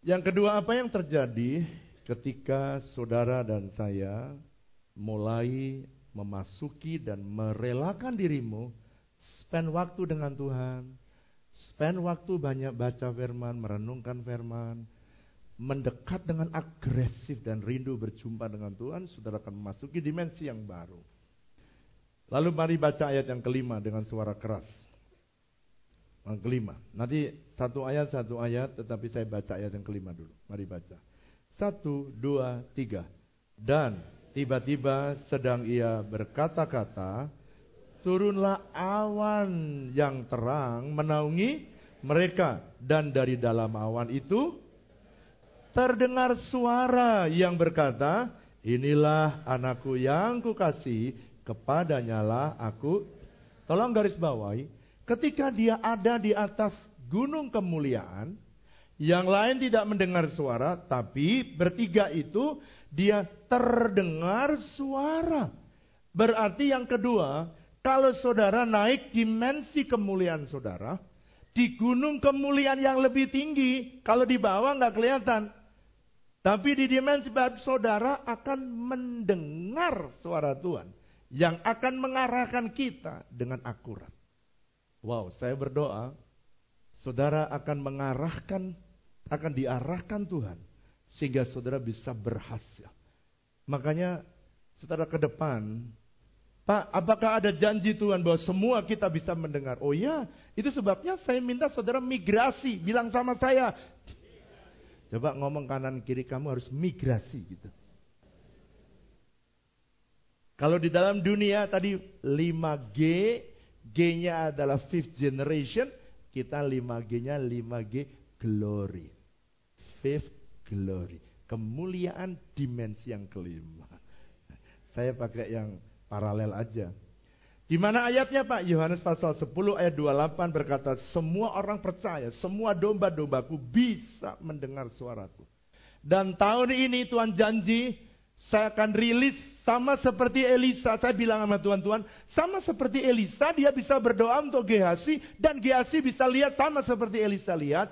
Yang kedua, apa yang terjadi ketika saudara dan saya mulai memasuki dan merelakan dirimu spend waktu dengan Tuhan, spend waktu banyak baca firman, merenungkan firman, mendekat dengan agresif dan rindu berjumpa dengan Tuhan, saudara akan memasuki dimensi yang baru. Lalu mari baca ayat yang kelima dengan suara keras. Yang kelima. Nanti satu ayat, satu ayat, tetapi saya baca ayat yang kelima dulu. Mari baca. Satu, dua, tiga. Dan tiba-tiba sedang ia berkata-kata, turunlah awan yang terang menaungi mereka. Dan dari dalam awan itu terdengar suara yang berkata, inilah anakku yang kukasih, kepadanya lah aku. Tolong garis bawahi, ketika dia ada di atas gunung kemuliaan, yang lain tidak mendengar suara, tapi bertiga itu dia terdengar suara. Berarti yang kedua, kalau saudara naik dimensi kemuliaan saudara, di gunung kemuliaan yang lebih tinggi, kalau di bawah nggak kelihatan. Tapi di dimensi saudara akan mendengar suara Tuhan yang akan mengarahkan kita dengan akurat. Wow, saya berdoa, saudara akan mengarahkan, akan diarahkan Tuhan sehingga saudara bisa berhasil. Makanya saudara ke depan, Pak, apakah ada janji Tuhan bahwa semua kita bisa mendengar? Oh ya, itu sebabnya saya minta saudara migrasi. Bilang sama saya. Coba ngomong kanan kiri kamu harus migrasi gitu. Kalau di dalam dunia tadi 5G, G-nya adalah fifth generation, kita 5G-nya 5G glory. Fifth glory. Kemuliaan dimensi yang kelima. Saya pakai yang paralel aja. Di mana ayatnya Pak? Yohanes pasal 10 ayat 28 berkata, semua orang percaya, semua domba-dombaku bisa mendengar suaraku. Dan tahun ini Tuhan janji, saya akan rilis sama seperti Elisa. Saya bilang sama Tuhan, Tuhan, sama seperti Elisa, dia bisa berdoa untuk Gehasi, dan Gehasi bisa lihat sama seperti Elisa lihat.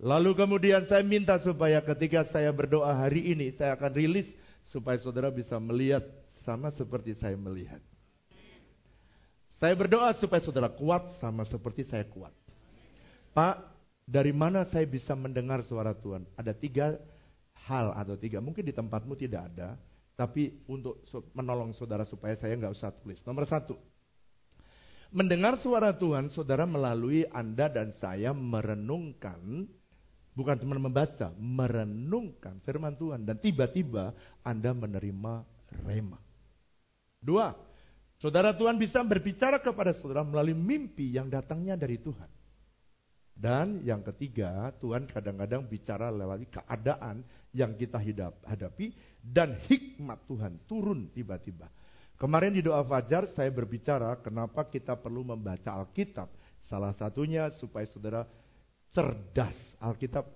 Lalu kemudian saya minta supaya ketika saya berdoa hari ini, saya akan rilis supaya saudara bisa melihat sama seperti saya melihat. Saya berdoa supaya saudara kuat sama seperti saya kuat. Pak, dari mana saya bisa mendengar suara Tuhan? Ada tiga hal atau tiga. Mungkin di tempatmu tidak ada, tapi untuk menolong saudara supaya saya nggak usah tulis. Nomor satu, mendengar suara Tuhan, saudara melalui Anda dan saya merenungkan Bukan cuma membaca, merenungkan firman Tuhan. Dan tiba-tiba Anda menerima rema. Dua, saudara Tuhan bisa berbicara kepada saudara melalui mimpi yang datangnya dari Tuhan. Dan yang ketiga, Tuhan kadang-kadang bicara melalui keadaan yang kita hadapi dan hikmat Tuhan turun tiba-tiba. Kemarin di doa fajar saya berbicara kenapa kita perlu membaca Alkitab. Salah satunya supaya saudara cerdas. Alkitab,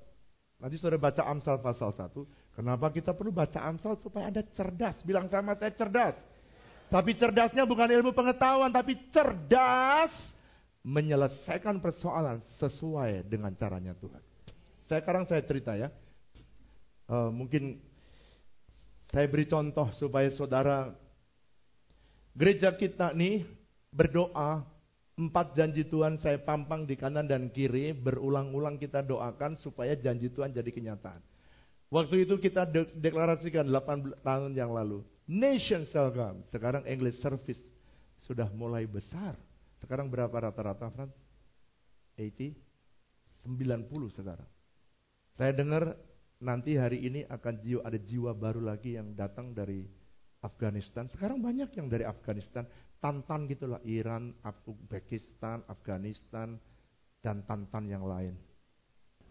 nanti sudah baca Amsal pasal 1. Kenapa kita perlu baca Amsal? Supaya Anda cerdas. Bilang sama saya cerdas. Tapi cerdasnya bukan ilmu pengetahuan, tapi cerdas menyelesaikan persoalan sesuai dengan caranya Tuhan. Saya sekarang saya cerita ya. Uh, mungkin saya beri contoh supaya saudara gereja kita nih berdoa Empat janji Tuhan saya pampang di kanan dan kiri, berulang-ulang kita doakan supaya janji Tuhan jadi kenyataan. Waktu itu kita de deklarasikan 8 tahun yang lalu. Nation shall. Sekarang English service sudah mulai besar. Sekarang berapa rata-rata, Fran? 80? 90 sekarang. Saya dengar nanti hari ini akan jiwa, ada jiwa baru lagi yang datang dari Afghanistan. Sekarang banyak yang dari Afghanistan. Tantan gitulah. Iran, Uzbekistan, Afghanistan, dan tantan yang lain.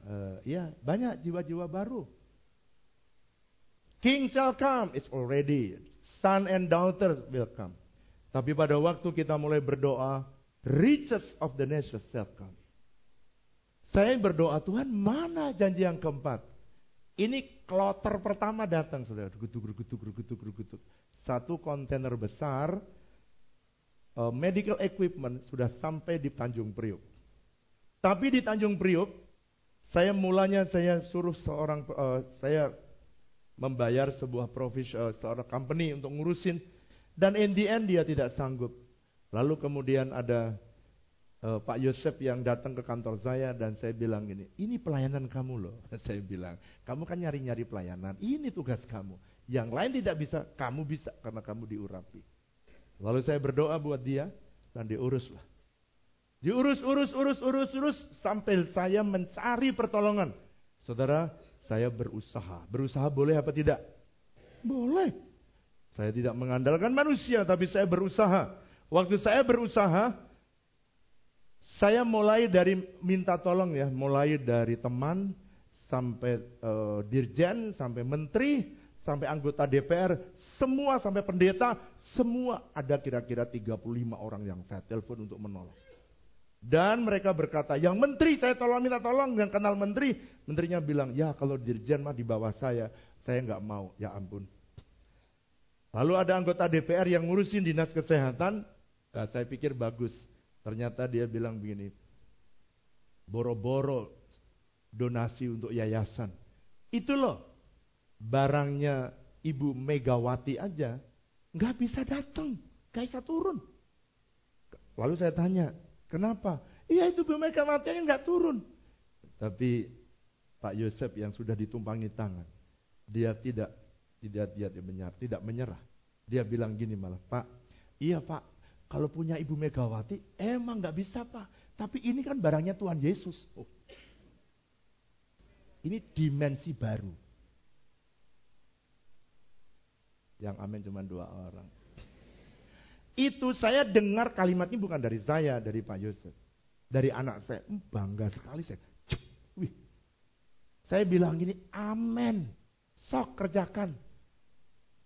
Uh, ya, banyak jiwa-jiwa baru. King shall come, it's already. Son and daughters will come. Tapi pada waktu kita mulai berdoa, riches of the nations shall come. Saya berdoa, Tuhan mana janji yang keempat? Ini kloter pertama datang, saudara. Gutuk, gutuk, gutuk, gutuk. Satu kontainer besar, uh, medical equipment sudah sampai di Tanjung Priuk. Tapi di Tanjung Priuk, saya mulanya saya suruh seorang, uh, saya membayar sebuah profis, uh, seorang company untuk ngurusin. Dan in the end dia tidak sanggup. Lalu kemudian ada uh, Pak Yosef yang datang ke kantor saya dan saya bilang gini, ini pelayanan kamu loh. *laughs* Saya bilang, kamu kan nyari-nyari pelayanan, ini tugas kamu. Yang lain tidak bisa, kamu bisa karena kamu diurapi. Lalu saya berdoa buat dia dan diuruslah. Diurus, urus, urus, urus, urus sampai saya mencari pertolongan. Saudara, saya berusaha. Berusaha boleh apa tidak? Boleh. Saya tidak mengandalkan manusia, tapi saya berusaha. Waktu saya berusaha, saya mulai dari minta tolong ya, mulai dari teman sampai uh, dirjen, sampai menteri, sampai anggota DPR, semua sampai pendeta, semua ada kira-kira 35 orang yang saya telepon untuk menolong. Dan mereka berkata, yang menteri saya tolong minta tolong, yang kenal menteri, menterinya bilang, ya kalau dirjen mah di bawah saya, saya nggak mau, ya ampun. Lalu ada anggota DPR yang ngurusin dinas kesehatan. Nah, saya pikir bagus. Ternyata dia bilang begini. Boro-boro donasi untuk yayasan. Itu loh. Barangnya Ibu Megawati aja. nggak bisa datang. Gak bisa turun. Lalu saya tanya. Kenapa? Iya itu Bu Megawati nggak turun. Tapi Pak Yosef yang sudah ditumpangi tangan. Dia tidak tidak dia, dia menyerah, tidak menyerah. Dia bilang gini malah, Pak, iya Pak, kalau punya Ibu Megawati, emang nggak bisa Pak. Tapi ini kan barangnya Tuhan Yesus. Oh. Ini dimensi baru. Yang amin cuma dua orang. Itu saya dengar kalimat ini bukan dari saya, dari Pak Yosef. Dari anak saya. Hmm, bangga sekali saya. Wih. Saya bilang gini, amin. Sok kerjakan.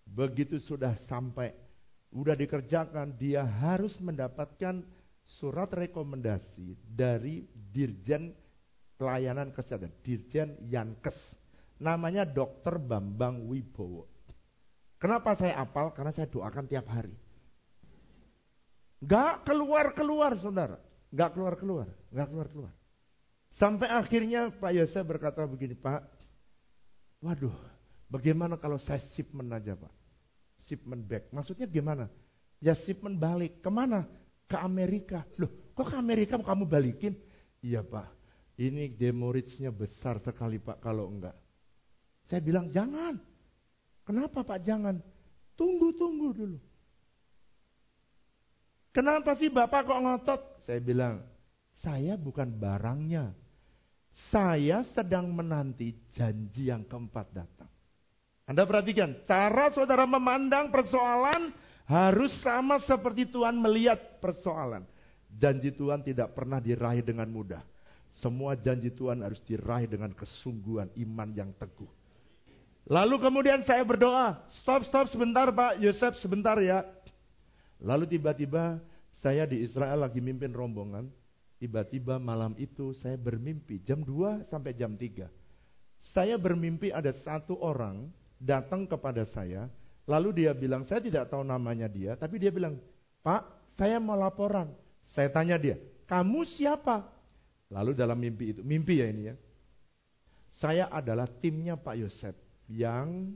Begitu sudah sampai, sudah dikerjakan, dia harus mendapatkan surat rekomendasi dari Dirjen Pelayanan Kesehatan, Dirjen Yankes. Namanya Dr. Bambang Wibowo. Kenapa saya apal? Karena saya doakan tiap hari. Gak keluar-keluar saudara. Gak keluar-keluar. Gak keluar-keluar. Sampai akhirnya Pak Yosef berkata begini, Pak. Waduh, Bagaimana kalau saya shipment aja Pak? Shipment back. Maksudnya gimana? Ya shipment balik. Ke mana? Ke Amerika. Loh, kok ke Amerika kamu balikin? Iya Pak, ini demorage-nya besar sekali Pak kalau enggak. Saya bilang jangan. Kenapa Pak jangan? Tunggu, tunggu dulu. Kenapa sih Bapak kok ngotot? Saya bilang, saya bukan barangnya. Saya sedang menanti janji yang keempat datang. Anda perhatikan, cara saudara memandang persoalan harus sama seperti Tuhan melihat persoalan. Janji Tuhan tidak pernah diraih dengan mudah. Semua janji Tuhan harus diraih dengan kesungguhan iman yang teguh. Lalu kemudian saya berdoa, stop stop sebentar Pak Yosef sebentar ya. Lalu tiba-tiba saya di Israel lagi mimpin rombongan. Tiba-tiba malam itu saya bermimpi jam 2 sampai jam 3. Saya bermimpi ada satu orang datang kepada saya, lalu dia bilang, saya tidak tahu namanya dia, tapi dia bilang, Pak, saya mau laporan. Saya tanya dia, kamu siapa? Lalu dalam mimpi itu, mimpi ya ini ya. Saya adalah timnya Pak Yosef yang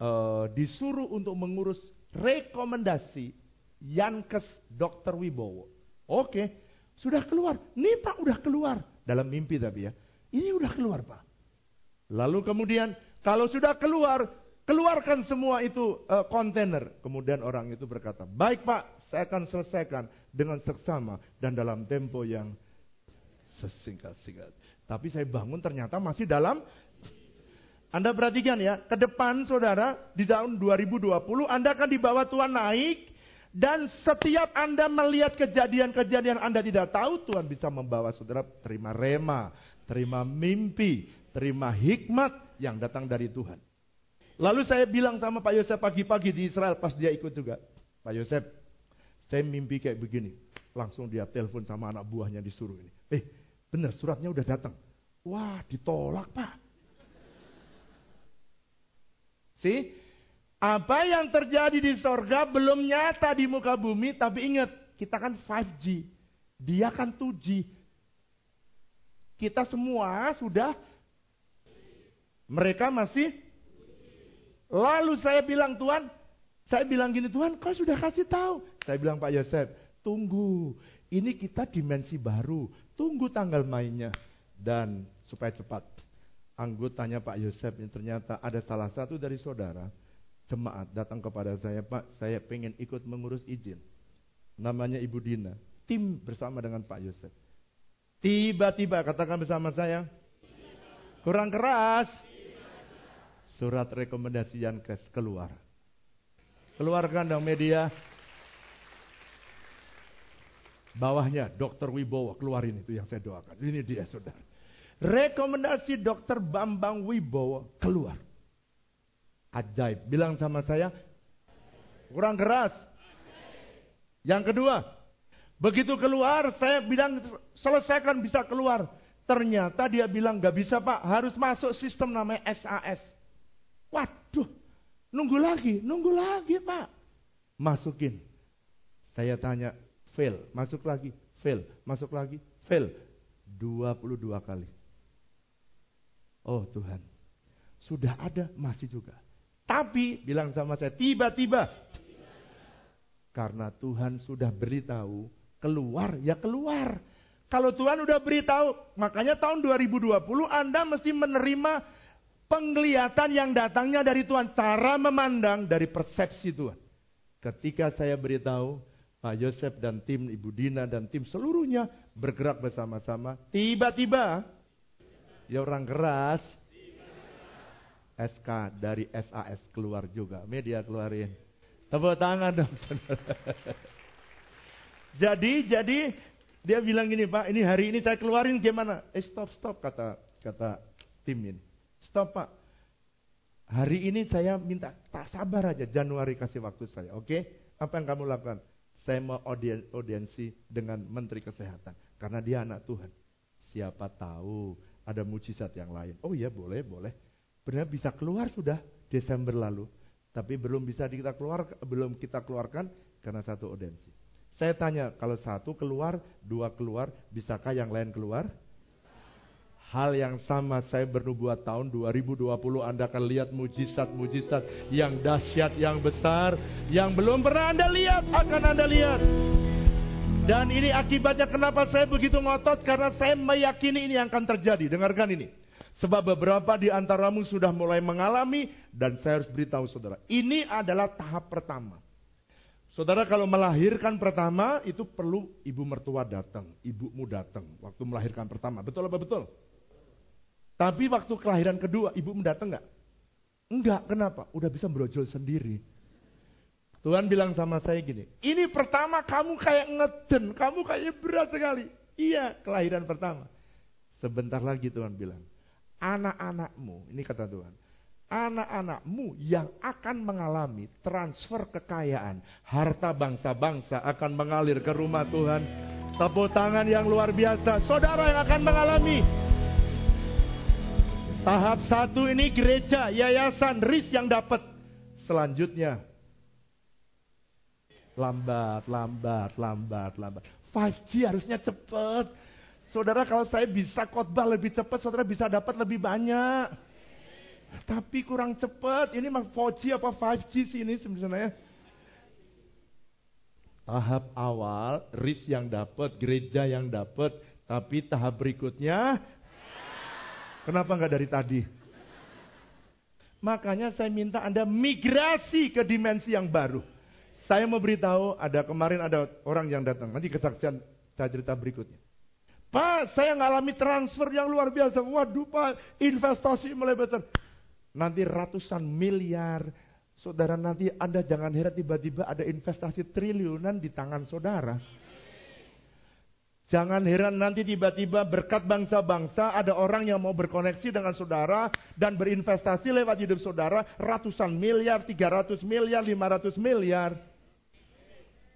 uh, disuruh untuk mengurus rekomendasi Yankes Dr. Wibowo. Oke, sudah keluar. Nih Pak udah keluar. Dalam mimpi tapi ya. Ini udah keluar Pak. Lalu kemudian kalau sudah keluar, keluarkan semua itu uh, kontainer. Kemudian orang itu berkata, baik pak, saya akan selesaikan dengan seksama dan dalam tempo yang sesingkat-singkat. Tapi saya bangun ternyata masih dalam anda perhatikan ya, ke depan saudara, di tahun 2020 Anda akan dibawa Tuhan naik dan setiap Anda melihat kejadian-kejadian Anda tidak tahu, Tuhan bisa membawa saudara terima rema, terima mimpi, terima hikmat, yang datang dari Tuhan. Lalu saya bilang sama Pak Yosef pagi-pagi di Israel pas dia ikut juga. Pak Yosef, saya mimpi kayak begini. Langsung dia telepon sama anak buahnya disuruh ini. Eh, benar suratnya udah datang. Wah, ditolak Pak. See, apa yang terjadi di sorga belum nyata di muka bumi, tapi ingat, kita kan 5G. Dia kan 2G. Kita semua sudah mereka masih Lalu saya bilang Tuhan, saya bilang gini Tuhan, kau sudah kasih tahu. Saya bilang Pak Yosef, tunggu. Ini kita dimensi baru. Tunggu tanggal mainnya. Dan supaya cepat. Anggotanya Pak Yosef ini ternyata ada salah satu dari saudara jemaat datang kepada saya, Pak, saya pengen ikut mengurus izin. Namanya Ibu Dina. Tim bersama dengan Pak Yosef. Tiba-tiba katakan bersama saya, kurang keras surat rekomendasi Yankes keluar. Keluarkan dong media. Bawahnya Dokter Wibowo keluarin itu yang saya doakan. Ini dia saudara. Rekomendasi Dokter Bambang Wibowo keluar. Ajaib. Bilang sama saya, kurang keras. Yang kedua, begitu keluar saya bilang selesaikan bisa keluar. Ternyata dia bilang gak bisa pak, harus masuk sistem namanya SAS. Waduh, Nunggu lagi, nunggu lagi Pak. Masukin. Saya tanya, fail. Masuk lagi, fail. Masuk lagi, fail. 22 kali. Oh Tuhan, sudah ada, masih juga. Tapi, bilang sama saya, tiba-tiba. Karena Tuhan sudah beritahu, keluar, ya keluar. Kalau Tuhan udah beritahu, makanya tahun 2020 Anda mesti menerima penglihatan yang datangnya dari Tuhan. Cara memandang dari persepsi Tuhan. Ketika saya beritahu, Pak Yosef dan tim Ibu Dina dan tim seluruhnya bergerak bersama-sama. Tiba-tiba, ya orang keras, SK dari SAS keluar juga. Media keluarin. Tepuk tangan dong. jadi, jadi dia bilang gini Pak, ini hari ini saya keluarin gimana? Eh stop, stop kata kata tim ini. Stop Pak. Hari ini saya minta tak sabar aja Januari kasih waktu saya. Oke? Okay? Apa yang kamu lakukan? Saya mau audien, audiensi dengan Menteri Kesehatan. Karena dia anak Tuhan. Siapa tahu ada mujizat yang lain. Oh iya boleh, boleh. Benar bisa keluar sudah Desember lalu. Tapi belum bisa kita keluar, belum kita keluarkan karena satu audiensi. Saya tanya, kalau satu keluar, dua keluar, bisakah yang lain keluar? Hal yang sama saya bernubuat tahun 2020 Anda akan lihat mujizat-mujizat yang dahsyat, yang besar, yang belum pernah Anda lihat, akan Anda lihat. Dan ini akibatnya kenapa saya begitu ngotot, karena saya meyakini ini yang akan terjadi. Dengarkan ini. Sebab beberapa di antaramu sudah mulai mengalami, dan saya harus beritahu saudara, ini adalah tahap pertama. Saudara kalau melahirkan pertama itu perlu ibu mertua datang, ibumu datang waktu melahirkan pertama. Betul apa betul? Tapi waktu kelahiran kedua, ibu mendatang enggak? Enggak, kenapa? Udah bisa brojol sendiri. Tuhan bilang sama saya gini, ini pertama kamu kayak ngeden, kamu kayak berat sekali. Iya, kelahiran pertama. Sebentar lagi Tuhan bilang, anak-anakmu, ini kata Tuhan, anak-anakmu yang akan mengalami transfer kekayaan, harta bangsa-bangsa akan mengalir ke rumah Tuhan. Tepuk tangan yang luar biasa, saudara yang akan mengalami Tahap satu ini gereja, yayasan, RIS yang dapat. Selanjutnya, lambat, lambat, lambat, lambat. 5G harusnya cepat. Saudara kalau saya bisa khotbah lebih cepat, saudara bisa dapat lebih banyak. Tapi kurang cepat. Ini mah 4G apa 5G sih ini sebenarnya. Tahap awal, RIS yang dapat, gereja yang dapat. Tapi tahap berikutnya, Kenapa nggak dari tadi? Makanya saya minta Anda migrasi ke dimensi yang baru. Saya mau beritahu, ada kemarin ada orang yang datang. Nanti kesaksian saya cerita berikutnya. Pak, saya ngalami transfer yang luar biasa. Waduh Pak, investasi mulai besar. Nanti ratusan miliar. Saudara nanti Anda jangan heran tiba-tiba ada investasi triliunan di tangan saudara. Jangan heran nanti tiba-tiba berkat bangsa-bangsa ada orang yang mau berkoneksi dengan saudara dan berinvestasi lewat hidup saudara ratusan miliar, 300 miliar, 500 miliar.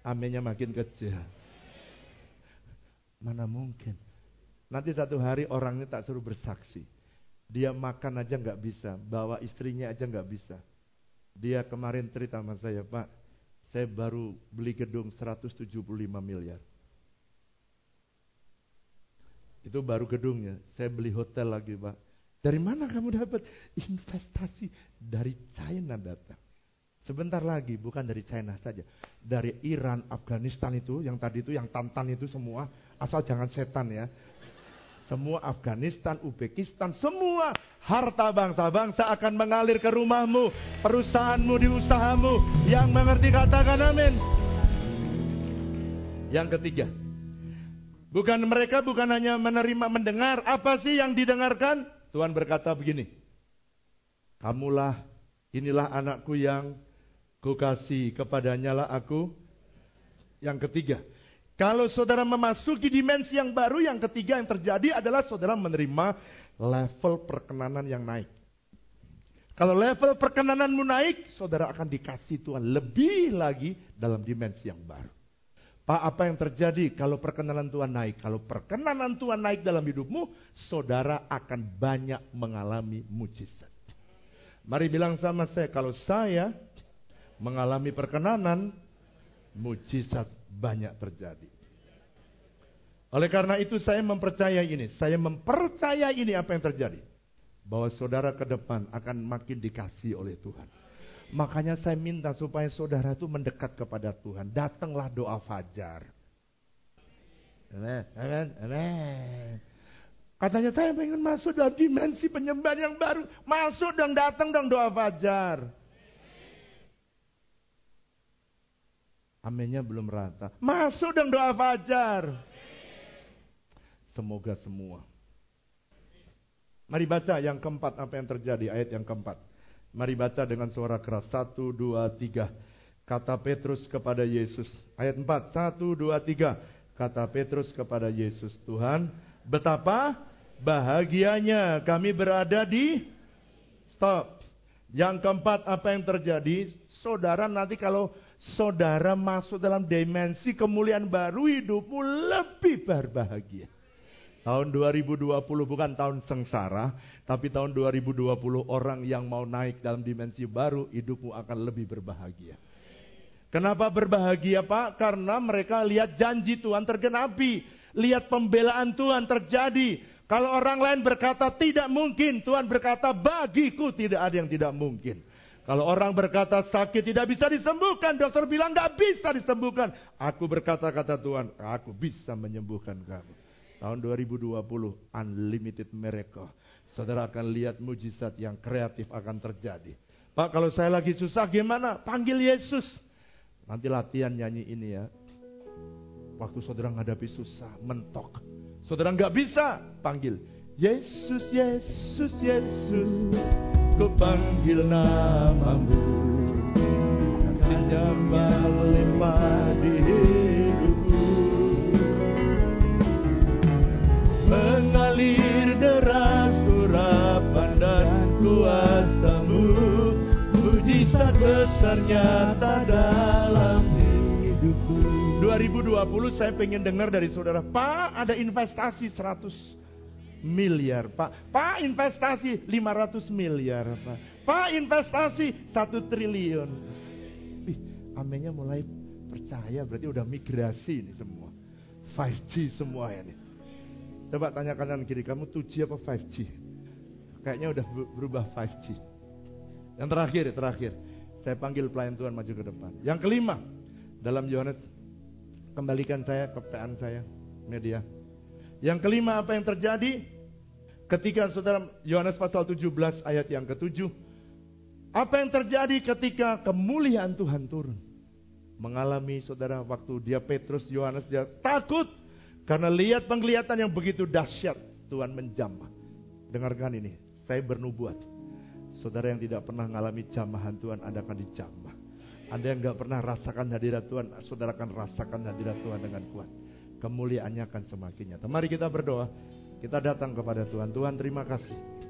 Aminnya makin kecil. Mana mungkin. Nanti satu hari orang ini tak suruh bersaksi. Dia makan aja nggak bisa, bawa istrinya aja nggak bisa. Dia kemarin cerita sama saya, Pak, saya baru beli gedung 175 miliar. Itu baru gedungnya. Saya beli hotel lagi, Pak. Dari mana kamu dapat? Investasi dari China datang. Sebentar lagi, bukan dari China saja. Dari Iran, Afghanistan itu, yang tadi itu, yang tantan itu semua. Asal jangan setan ya. Semua Afghanistan, Uzbekistan, semua harta bangsa-bangsa akan mengalir ke rumahmu, perusahaanmu, di usahamu. Yang mengerti katakan amin. Yang ketiga, Bukan mereka bukan hanya menerima mendengar, apa sih yang didengarkan? Tuhan berkata begini. Kamulah, inilah anakku yang kukasih, kepadanya lah aku. Yang ketiga, kalau saudara memasuki dimensi yang baru, yang ketiga yang terjadi adalah saudara menerima level perkenanan yang naik. Kalau level perkenananmu naik, saudara akan dikasih Tuhan lebih lagi dalam dimensi yang baru. Pak, apa yang terjadi kalau perkenanan Tuhan naik? Kalau perkenanan Tuhan naik dalam hidupmu, saudara akan banyak mengalami mujizat. Mari bilang sama saya, kalau saya mengalami perkenanan, mujizat banyak terjadi. Oleh karena itu saya mempercayai ini, saya mempercayai ini apa yang terjadi. Bahwa saudara ke depan akan makin dikasih oleh Tuhan. Makanya saya minta supaya saudara itu mendekat kepada Tuhan. Datanglah doa fajar. Amen, amen. Katanya saya pengen masuk dalam dimensi penyembahan yang baru. Masuk dong, datang dong doa fajar. Aminnya belum rata. Masuk dong doa fajar. Semoga semua. Mari baca yang keempat apa yang terjadi ayat yang keempat. Mari baca dengan suara keras. Satu, dua, tiga. Kata Petrus kepada Yesus. Ayat empat. Satu, dua, tiga. Kata Petrus kepada Yesus. Tuhan, betapa bahagianya kami berada di... Stop. Yang keempat apa yang terjadi? Saudara nanti kalau saudara masuk dalam dimensi kemuliaan baru hidupmu lebih berbahagia. Tahun 2020 bukan tahun sengsara, tapi tahun 2020 orang yang mau naik dalam dimensi baru, hidupmu akan lebih berbahagia. Kenapa berbahagia Pak? Karena mereka lihat janji Tuhan tergenapi. Lihat pembelaan Tuhan terjadi. Kalau orang lain berkata tidak mungkin, Tuhan berkata bagiku tidak ada yang tidak mungkin. Kalau orang berkata sakit tidak bisa disembuhkan, dokter bilang nggak bisa disembuhkan. Aku berkata kata Tuhan, aku bisa menyembuhkan kamu. Tahun 2020, unlimited miracle. Saudara akan lihat mujizat yang kreatif akan terjadi. Pak, kalau saya lagi susah gimana? Panggil Yesus. Nanti latihan nyanyi ini ya. Waktu saudara menghadapi susah, mentok. Saudara nggak bisa, panggil. Yesus, Yesus, Yesus. Ku panggil namamu. Kasihnya melimpah di mengalir deras urapan dan kuasamu. Mujizat besar nyata dalam hidupku. 2020 saya pengen dengar dari saudara Pak ada investasi 100 miliar Pak Pak investasi 500 miliar Pak Pak investasi 1 triliun Ih, amennya mulai percaya berarti udah migrasi ini semua 5G semua ini Coba tanya kanan kiri, kamu 2G apa 5G? Kayaknya udah berubah 5G. Yang terakhir, terakhir. Saya panggil pelayan Tuhan maju ke depan. Yang kelima, dalam Yohanes, kembalikan saya ke saya, media. Yang kelima apa yang terjadi? Ketika saudara Yohanes pasal 17 ayat yang ketujuh. Apa yang terjadi ketika kemuliaan Tuhan turun? Mengalami saudara waktu dia Petrus, Yohanes dia takut karena lihat penglihatan yang begitu dahsyat, Tuhan menjamah. Dengarkan ini, saya bernubuat. Saudara yang tidak pernah mengalami jamahan Tuhan, Anda akan dijamah. Anda yang nggak pernah rasakan hadirat Tuhan, saudara akan rasakan hadirat Tuhan dengan kuat. Kemuliaannya akan semakin nyata. Mari kita berdoa. Kita datang kepada Tuhan. Tuhan terima kasih.